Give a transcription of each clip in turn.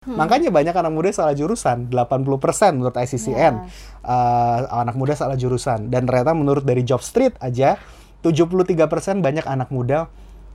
Hmm. Makanya banyak anak muda salah jurusan, 80% menurut ICCN. Yeah. Uh, anak muda salah jurusan. Dan ternyata menurut dari Job Street aja, 73% banyak anak muda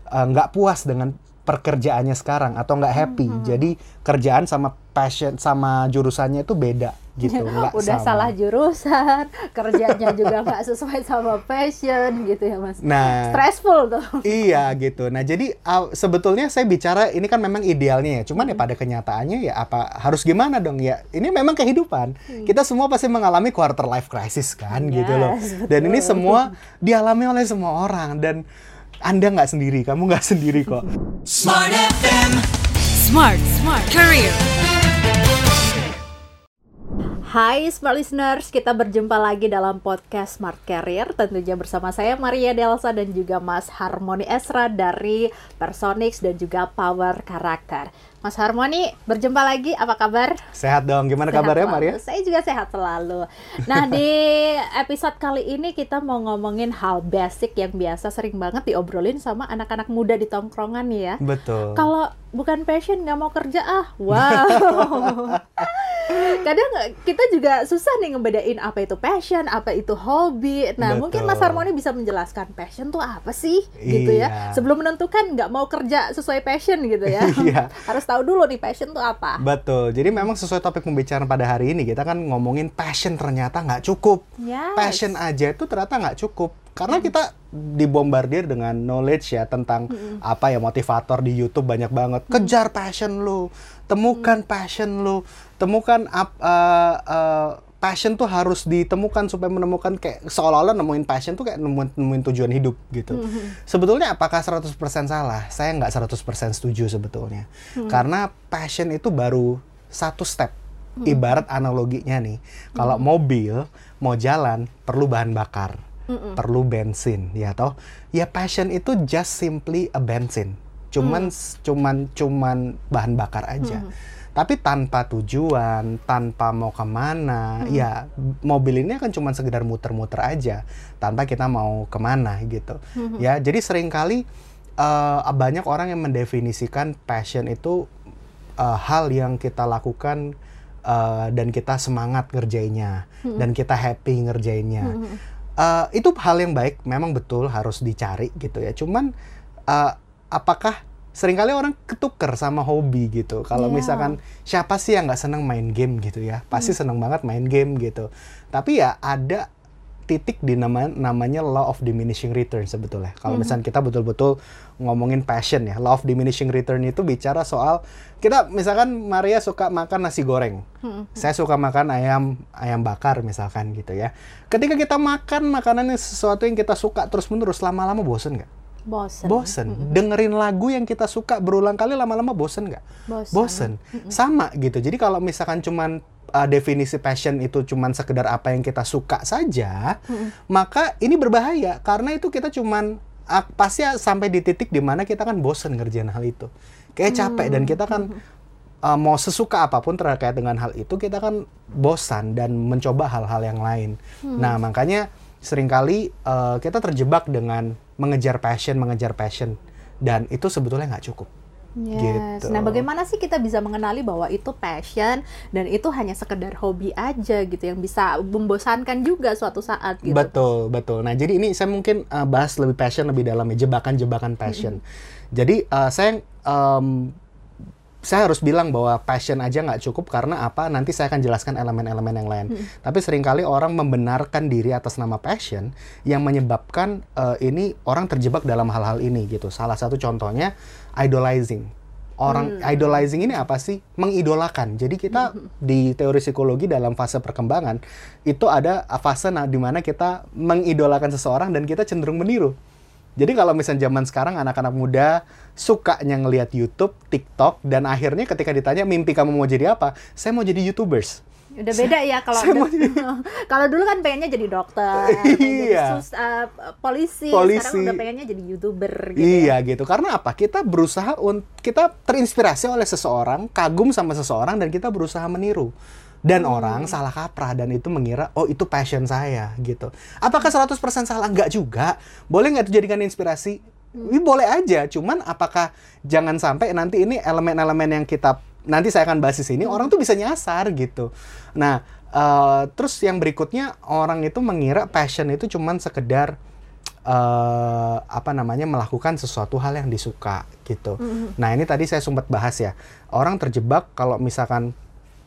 uh, nggak uh, puas dengan pekerjaannya sekarang atau nggak happy. Hmm. Jadi kerjaan sama passion sama jurusannya itu beda gitu. Udah sama. salah jurusan, kerjanya juga nggak sesuai sama passion gitu ya mas. Nah, stressful tuh. Iya gitu. Nah jadi uh, sebetulnya saya bicara ini kan memang idealnya ya. Cuman ya hmm. ya pada kenyataannya ya apa harus gimana dong ya? Ini memang kehidupan. Hmm. Kita semua pasti mengalami quarter life crisis kan yes, gitu loh. Dan betul. ini semua dialami oleh semua orang dan anda nggak sendiri, kamu nggak sendiri kok. Smart FM, Smart Smart Career. Hai Smart Listeners, kita berjumpa lagi dalam podcast Smart Career Tentunya bersama saya Maria Delsa dan juga Mas Harmoni Esra dari Personix dan juga Power Karakter Mas Harmoni, berjumpa lagi. Apa kabar? Sehat dong. Gimana sehat kabarnya. Maria? Saya juga sehat selalu. Nah, di episode kali ini kita mau ngomongin hal basic yang biasa sering banget diobrolin sama anak-anak muda di tongkrongan ya. Betul. Kalau bukan passion, nggak mau kerja ah. Wow. Kadang kita juga susah nih ngebedain apa itu passion, apa itu hobi. Nah, Betul. mungkin Mas Harmoni bisa menjelaskan passion tuh apa sih, gitu ya. iya. ya. Sebelum menentukan nggak mau kerja sesuai passion gitu ya. Iya. Harus tahu tahu dulu nih passion tuh apa. Betul. Jadi memang sesuai topik pembicaraan pada hari ini kita kan ngomongin passion ternyata nggak cukup. Yes. Passion aja itu ternyata nggak cukup. Karena hmm. kita dibombardir dengan knowledge ya tentang hmm. apa ya motivator di YouTube banyak banget. Kejar passion lu, temukan hmm. passion lu, temukan up, uh, uh, passion tuh harus ditemukan supaya menemukan kayak seolah-olah nemuin passion tuh kayak nemuin, nemuin tujuan hidup gitu. Mm -hmm. Sebetulnya apakah 100% salah? Saya nggak 100% setuju sebetulnya. Mm -hmm. Karena passion itu baru satu step. Ibarat analoginya nih, kalau mobil mau jalan perlu bahan bakar. Mm -hmm. Perlu bensin, ya toh? Ya passion itu just simply a bensin. Cuman mm. cuman cuman bahan bakar aja. Mm tapi tanpa tujuan, tanpa mau ke mana, hmm. ya mobil ini akan cuma sekedar muter-muter aja, tanpa kita mau ke mana gitu. Hmm. Ya, jadi sering kali uh, banyak orang yang mendefinisikan passion itu uh, hal yang kita lakukan uh, dan kita semangat ngerjainnya, dan kita happy ngerjainnya. Uh, itu hal yang baik, memang betul harus dicari gitu ya. Cuman uh, apakah sering kali orang ketuker sama hobi gitu. Kalau yeah. misalkan siapa sih yang nggak seneng main game gitu ya, pasti hmm. seneng banget main game gitu. Tapi ya ada titik di nama namanya law of diminishing return sebetulnya. Kalau hmm. misalnya kita betul-betul ngomongin passion ya, law of diminishing return itu bicara soal kita misalkan Maria suka makan nasi goreng, hmm. saya suka makan ayam ayam bakar misalkan gitu ya. Ketika kita makan makanan yang sesuatu yang kita suka terus menerus lama-lama bosen nggak? Bosen. Bosen. Mm -hmm. Dengerin lagu yang kita suka berulang kali lama-lama bosen nggak? Bosen. Bosen. Mm -hmm. Sama gitu. Jadi kalau misalkan cuman uh, definisi passion itu cuman sekedar apa yang kita suka saja, mm -hmm. maka ini berbahaya karena itu kita cuman uh, pasti sampai di titik di mana kita kan bosen ngerjain hal itu. Kayak capek mm -hmm. dan kita kan uh, mau sesuka apa pun terkait dengan hal itu kita kan bosan dan mencoba hal-hal yang lain. Hmm. Nah, makanya sering kali uh, kita terjebak dengan mengejar passion, mengejar passion, dan itu sebetulnya nggak cukup. Yes. Gitu. Nah, bagaimana sih kita bisa mengenali bahwa itu passion dan itu hanya sekedar hobi aja gitu yang bisa membosankan juga suatu saat gitu. Betul, betul. Nah, jadi ini saya mungkin uh, bahas lebih passion lebih dalam ya, jebakan-jebakan passion. Mm -hmm. Jadi uh, saya um, saya harus bilang bahwa passion aja nggak cukup karena apa? Nanti saya akan jelaskan elemen-elemen yang lain. Hmm. Tapi sering kali orang membenarkan diri atas nama passion yang menyebabkan uh, ini orang terjebak dalam hal-hal ini gitu. Salah satu contohnya idolizing. Orang hmm. idolizing ini apa sih? Mengidolakan. Jadi kita hmm. di teori psikologi dalam fase perkembangan itu ada fase nah, di mana kita mengidolakan seseorang dan kita cenderung meniru. Jadi kalau misalnya zaman sekarang anak-anak muda sukanya ngelihat YouTube, TikTok, dan akhirnya ketika ditanya mimpi kamu mau jadi apa, saya mau jadi YouTubers. Udah beda ya kalau kalau dulu kan pengennya jadi dokter, iya. jadi sus, uh, polisi, polisi, sekarang udah pengennya jadi youtuber. Gitu ya. iya ya. gitu. Karena apa? Kita berusaha untuk kita terinspirasi oleh seseorang, kagum sama seseorang, dan kita berusaha meniru dan hmm. orang salah kaprah dan itu mengira oh itu passion saya gitu. Apakah 100% salah? Enggak juga. Boleh nggak dijadikan inspirasi? Hmm. Ini boleh aja, cuman apakah jangan sampai nanti ini elemen-elemen yang kita nanti saya akan bahas di sini, orang tuh bisa nyasar gitu. Nah, uh, terus yang berikutnya orang itu mengira passion itu cuman sekedar uh, apa namanya melakukan sesuatu hal yang disuka gitu. Mm-hmm. Nah ini tadi saya sempat bahas ya orang terjebak kalau misalkan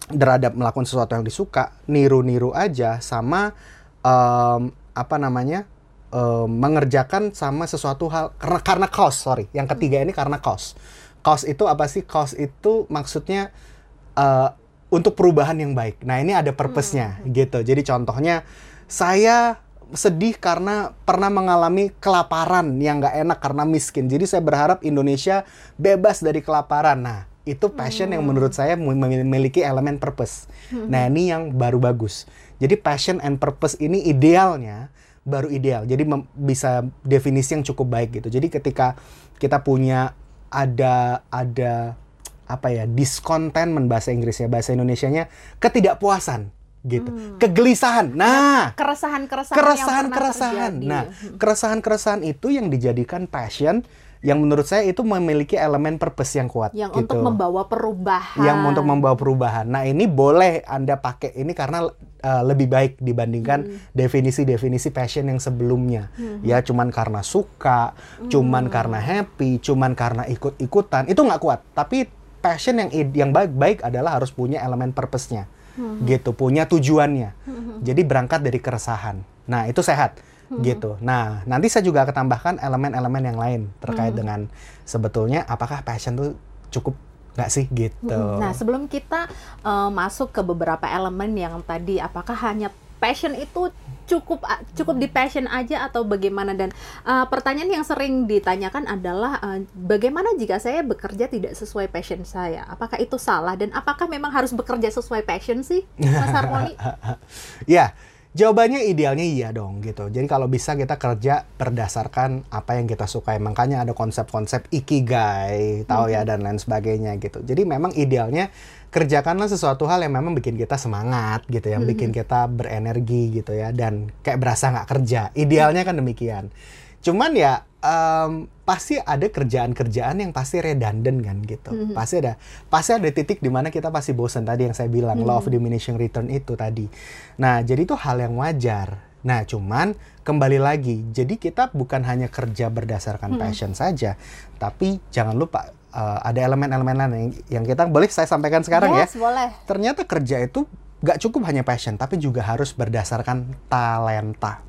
terhadap melakukan sesuatu yang disuka niru-niru aja sama um, apa namanya um, mengerjakan sama sesuatu hal karena karena cost sorry yang ketiga ini karena cost cost itu apa sih cost itu maksudnya uh, untuk perubahan yang baik. Nah ini ada purpose-nya hmm. gitu. Jadi contohnya saya sedih karena pernah mengalami kelaparan yang nggak enak karena miskin. Jadi saya berharap Indonesia bebas dari kelaparan. Nah, itu passion hmm. yang menurut saya memiliki elemen purpose. Hmm. Nah, ini yang baru bagus. Jadi passion and purpose ini idealnya baru ideal. Jadi bisa definisi yang cukup baik gitu. Jadi ketika kita punya ada ada apa ya discontentment bahasa Inggrisnya bahasa Indonesianya ketidakpuasan gitu. Hmm. Kegelisahan. Nah, keresahan-keresahan keresahan keresahan. Nah, hmm. keresahan-keresahan itu yang dijadikan passion yang menurut saya itu memiliki elemen purpose yang kuat yang gitu. untuk membawa perubahan. Yang untuk membawa perubahan. Nah, ini boleh Anda pakai ini karena uh, lebih baik dibandingkan hmm. definisi-definisi passion yang sebelumnya. Hmm. Ya, cuman karena suka, hmm. cuman karena happy, cuman karena ikut-ikutan, itu nggak kuat. Tapi passion yang yang baik-baik adalah harus punya elemen purpose-nya hmm. gitu punya tujuannya hmm. jadi berangkat dari keresahan nah itu sehat hmm. gitu nah nanti saya juga akan tambahkan elemen-elemen yang lain terkait hmm. dengan sebetulnya apakah passion tuh cukup nggak sih gitu nah sebelum kita uh, masuk ke beberapa elemen yang tadi apakah hanya passion itu cukup cukup di passion aja atau bagaimana dan uh, pertanyaan yang sering ditanyakan adalah uh, bagaimana jika saya bekerja tidak sesuai passion saya apakah itu salah dan apakah memang harus bekerja sesuai passion sih Mas Harmoni? ya Jawabannya idealnya iya dong gitu. Jadi kalau bisa kita kerja berdasarkan apa yang kita sukai. Makanya ada konsep-konsep ikigai, tahu ya dan lain sebagainya gitu. Jadi memang idealnya kerjakanlah sesuatu hal yang memang bikin kita semangat gitu, yang bikin kita berenergi gitu ya dan kayak berasa nggak kerja. Idealnya kan demikian. Cuman ya um, pasti ada kerjaan-kerjaan yang pasti redundant kan gitu. Mm -hmm. Pasti ada pasti ada titik di mana kita pasti bosan tadi yang saya bilang mm -hmm. law of diminishing return itu tadi. Nah, jadi itu hal yang wajar. Nah, cuman kembali lagi, jadi kita bukan hanya kerja berdasarkan hmm. passion saja, tapi jangan lupa uh, ada elemen-elemen lain yang, yang kita boleh saya sampaikan sekarang ya. yes, ya. boleh. Ternyata kerja itu gak cukup hanya passion, tapi juga harus berdasarkan talenta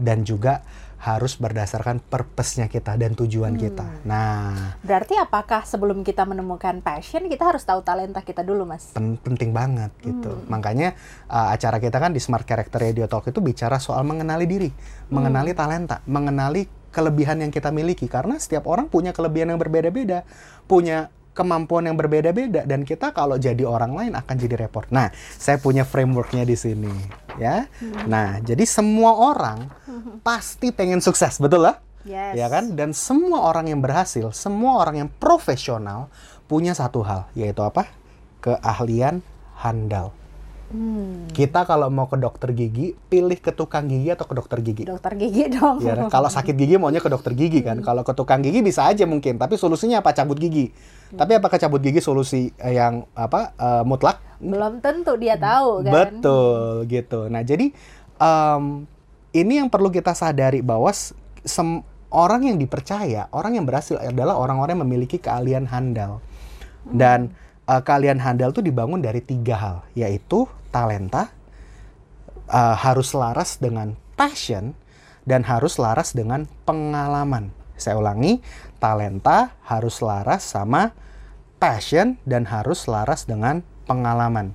dan juga harus berdasarkan purpose-nya kita dan tujuan hmm. kita. Nah, berarti apakah sebelum kita menemukan passion kita harus tahu talenta kita dulu, Mas? Pen penting banget gitu. Hmm. Makanya uh, acara kita kan di Smart Character Radio Talk itu bicara soal mengenali diri, hmm. mengenali talenta, mengenali kelebihan yang kita miliki karena setiap orang punya kelebihan yang berbeda-beda, punya kemampuan yang berbeda-beda dan kita kalau jadi orang lain akan jadi repot. Nah, saya punya frameworknya di sini, ya. Hmm. Nah, jadi semua orang hmm. pasti pengen sukses, betul lah? Yes. Ya kan? Dan semua orang yang berhasil, semua orang yang profesional punya satu hal, yaitu apa? Keahlian handal. Hmm. Kita kalau mau ke dokter gigi, pilih ke tukang gigi atau ke dokter gigi? Dokter gigi dong. Ya, kalau sakit gigi maunya ke dokter gigi kan. Hmm. Kalau ke tukang gigi bisa aja mungkin, tapi solusinya apa? Cabut gigi. Hmm. Tapi apakah cabut gigi solusi eh, yang apa uh, mutlak? Belum tentu dia tahu kan. Betul gitu. Nah jadi um, ini yang perlu kita sadari bahwa sem orang yang dipercaya, orang yang berhasil adalah orang-orang yang memiliki keahlian handal. Dan hmm uh, kalian handal tuh dibangun dari tiga hal, yaitu talenta, uh, harus laras dengan passion, dan harus laras dengan pengalaman. Saya ulangi, talenta harus laras sama passion dan harus laras dengan pengalaman.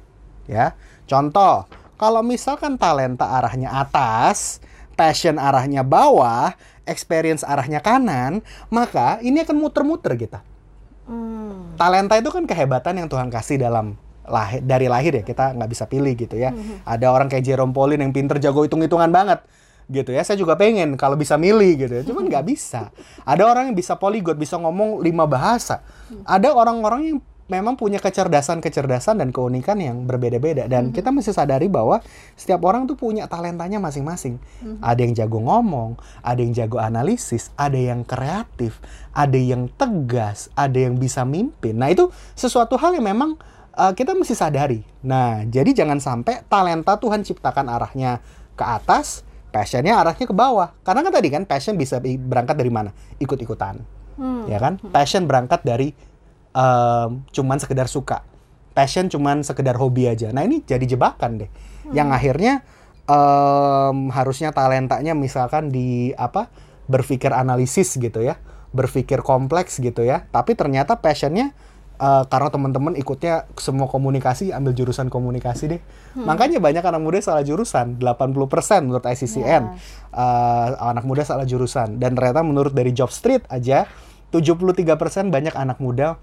Ya, contoh, kalau misalkan talenta arahnya atas, passion arahnya bawah, experience arahnya kanan, maka ini akan muter-muter kita. Hmm. Talenta itu kan kehebatan yang Tuhan kasih dalam lahir dari lahir ya kita nggak bisa pilih gitu ya. Hmm. Ada orang kayak Jerome Pauline yang pinter jago hitung-hitungan banget gitu ya. Saya juga pengen kalau bisa milih gitu ya. Cuman nggak bisa. Ada orang yang bisa polyglot, bisa ngomong lima bahasa. Ada orang-orang yang memang punya kecerdasan-kecerdasan dan keunikan yang berbeda-beda dan mm -hmm. kita mesti sadari bahwa setiap orang tuh punya talentanya masing-masing. Mm -hmm. Ada yang jago ngomong, ada yang jago analisis, ada yang kreatif, ada yang tegas, ada yang bisa mimpin. Nah, itu sesuatu hal yang memang uh, kita mesti sadari. Nah, jadi jangan sampai talenta Tuhan ciptakan arahnya ke atas, passionnya arahnya ke bawah. Karena kan tadi kan passion bisa berangkat dari mana? Ikut-ikutan. Hmm. Ya kan? Passion berangkat dari um, cuman sekedar suka. Passion cuman sekedar hobi aja. Nah ini jadi jebakan deh. Hmm. Yang akhirnya um, harusnya talentanya misalkan di apa berpikir analisis gitu ya, berpikir kompleks gitu ya. Tapi ternyata passionnya uh, karena teman-teman ikutnya semua komunikasi ambil jurusan komunikasi deh. Hmm. Makanya banyak anak muda salah jurusan, 80% menurut ICCN. Yeah. Uh, anak muda salah jurusan dan ternyata menurut dari Job Street aja 73% banyak anak muda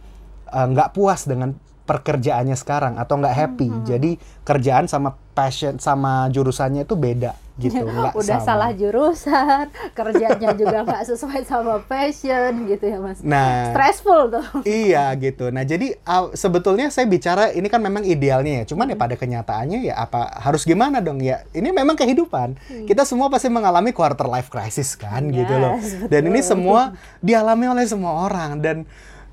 nggak uh, puas dengan pekerjaannya sekarang atau nggak happy. Hmm. Jadi kerjaan sama passion sama jurusannya itu beda gitu. Nggak Udah sama. salah jurusan, kerjanya juga nggak sesuai sama passion gitu ya mas. Nah, stressful tuh. Iya gitu. Nah jadi uh, sebetulnya saya bicara ini kan memang idealnya ya. Cuman ya hmm. ya pada kenyataannya ya apa harus gimana dong ya? Ini memang kehidupan. Hmm. Kita semua pasti mengalami quarter life crisis kan yes, gitu loh. Dan betul. ini semua dialami oleh semua orang dan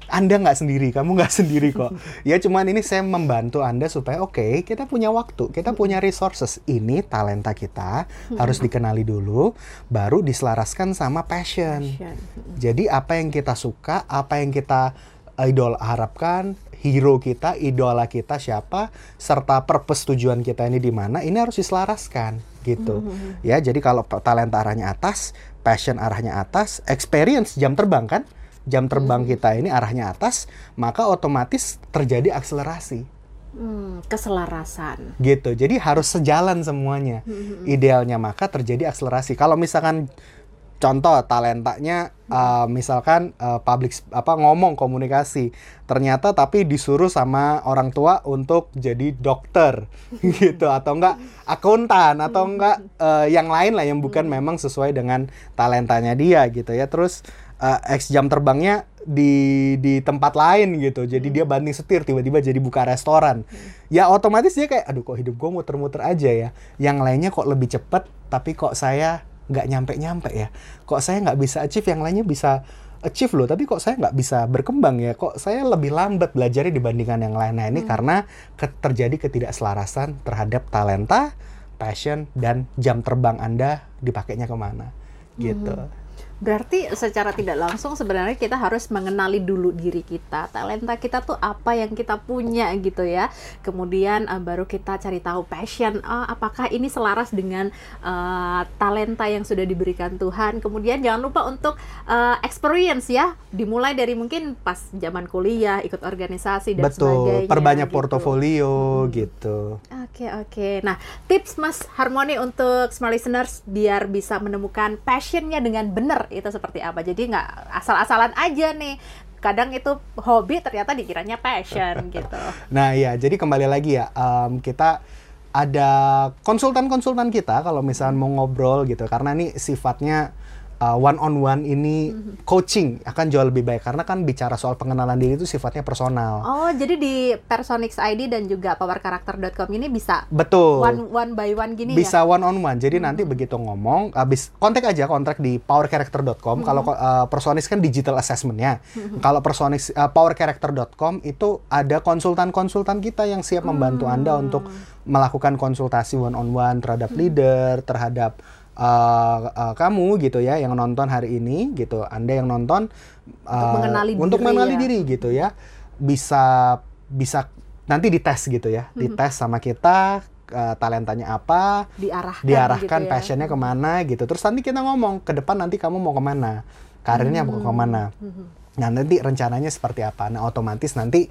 anda nggak sendiri, kamu nggak sendiri kok. ya cuman ini saya membantu Anda supaya oke, okay, kita punya waktu, kita punya resources. Ini talenta kita harus dikenali dulu, baru diselaraskan sama passion. Jadi apa yang kita suka, apa yang kita idol harapkan, hero kita, idola kita siapa, serta purpose tujuan kita ini di mana, ini harus diselaraskan gitu. Ya, jadi kalau talenta arahnya atas, passion arahnya atas, experience jam terbang kan, jam terbang hmm. kita ini arahnya atas, maka otomatis terjadi akselerasi. Hmm, keselarasan. Gitu. Jadi harus sejalan semuanya. Hmm. Idealnya maka terjadi akselerasi. Kalau misalkan contoh talentanya uh, misalkan uh, public apa ngomong komunikasi ternyata tapi disuruh sama orang tua untuk jadi dokter gitu atau enggak akuntan atau enggak uh, yang lain lah yang bukan memang sesuai dengan talentanya dia gitu ya terus uh, X jam terbangnya di di tempat lain gitu. Jadi hmm. dia banding setir tiba-tiba jadi buka restoran. Hmm. Ya otomatis dia kayak aduh kok hidup gue muter-muter aja ya. Yang lainnya kok lebih cepet tapi kok saya nggak nyampe-nyampe ya. Kok saya nggak bisa achieve yang lainnya bisa achieve loh, tapi kok saya nggak bisa berkembang ya? Kok saya lebih lambat belajarnya dibandingkan yang lain? Nah ini hmm. karena ke terjadi ketidakselarasan terhadap talenta, passion, dan jam terbang Anda dipakainya ke mana gitu. Hmm. Berarti secara tidak langsung sebenarnya kita harus mengenali dulu diri kita. Talenta kita tuh apa yang kita punya gitu ya. Kemudian uh, baru kita cari tahu passion uh, apakah ini selaras dengan uh, talenta yang sudah diberikan Tuhan. Kemudian jangan lupa untuk uh, experience ya. Dimulai dari mungkin pas zaman kuliah, ikut organisasi dan Betul, sebagainya. perbanyak gitu. portofolio hmm. gitu. Oke, okay, oke. Okay. Nah, tips Mas Harmoni untuk smart listeners biar bisa menemukan passionnya dengan benar itu seperti apa. Jadi nggak asal-asalan aja nih. Kadang itu hobi ternyata dikiranya passion gitu. Nah ya jadi kembali lagi ya um, kita ada konsultan-konsultan kita kalau misalnya mau ngobrol gitu. Karena ini sifatnya uh, one on one ini mm-hmm. coaching akan jauh lebih baik karena kan bicara soal pengenalan diri itu sifatnya personal. Oh, jadi di Personix ID dan juga powercharacter.com ini bisa Betul. one one by one gini bisa ya? Bisa one on one. Jadi mm-hmm. nanti begitu ngomong habis kontak aja kontrak di powercharacter.com. Mm-hmm. Kalau uh, Personix kan digital assessmentnya. Mm-hmm. Kalau Personix uh, powercharacter.com itu ada konsultan-konsultan kita yang siap membantu mm-hmm. Anda untuk melakukan konsultasi one on one terhadap mm-hmm. leader, terhadap uh, uh, kamu gitu ya yang nonton hari ini gitu anda yang nonton uh, untuk mengenali untuk diri, mengenali ya. diri gitu ya bisa bisa nanti dites gitu ya hmm. dites sama kita uh, talentanya apa diarahkan diarahkan gitu ya. passionnya ke mana gitu terus nanti kita ngomong ke depan nanti kamu mau ke mana karirnya hmm. mau ke mana hmm. nah nanti rencananya seperti apa nah otomatis nanti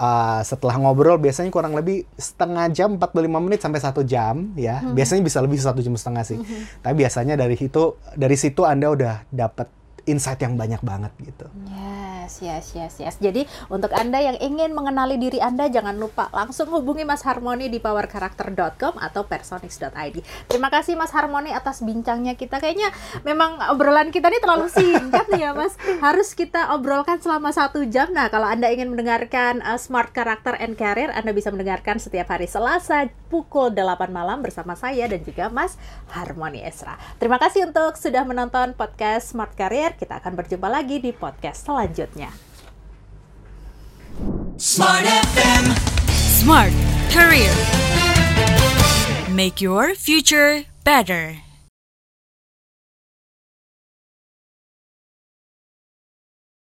uh, setelah ngobrol biasanya kurang lebih setengah jam 45 menit sampai satu jam ya hmm. biasanya bisa lebih satu jam setengah sih hmm. tapi biasanya dari itu dari situ anda udah dapat insight yang banyak banget gitu. Yes, yes, yes, yes. Jadi untuk Anda yang ingin mengenali diri Anda jangan lupa langsung hubungi Mas Harmoni di powercharacter.com atau personix.id. Terima kasih Mas Harmoni atas bincangnya kita. Kayaknya memang obrolan kita ini terlalu singkat ya Mas. Harus kita obrolkan selama satu jam. Nah kalau Anda ingin mendengarkan uh, Smart Character and Career, Anda bisa mendengarkan setiap hari Selasa pukul 8 malam bersama saya dan juga Mas Harmoni Esra. Terima kasih untuk sudah menonton podcast Smart Career. Kita akan berjumpa lagi di podcast selanjutnya. Smart FM Smart Career. Make your future better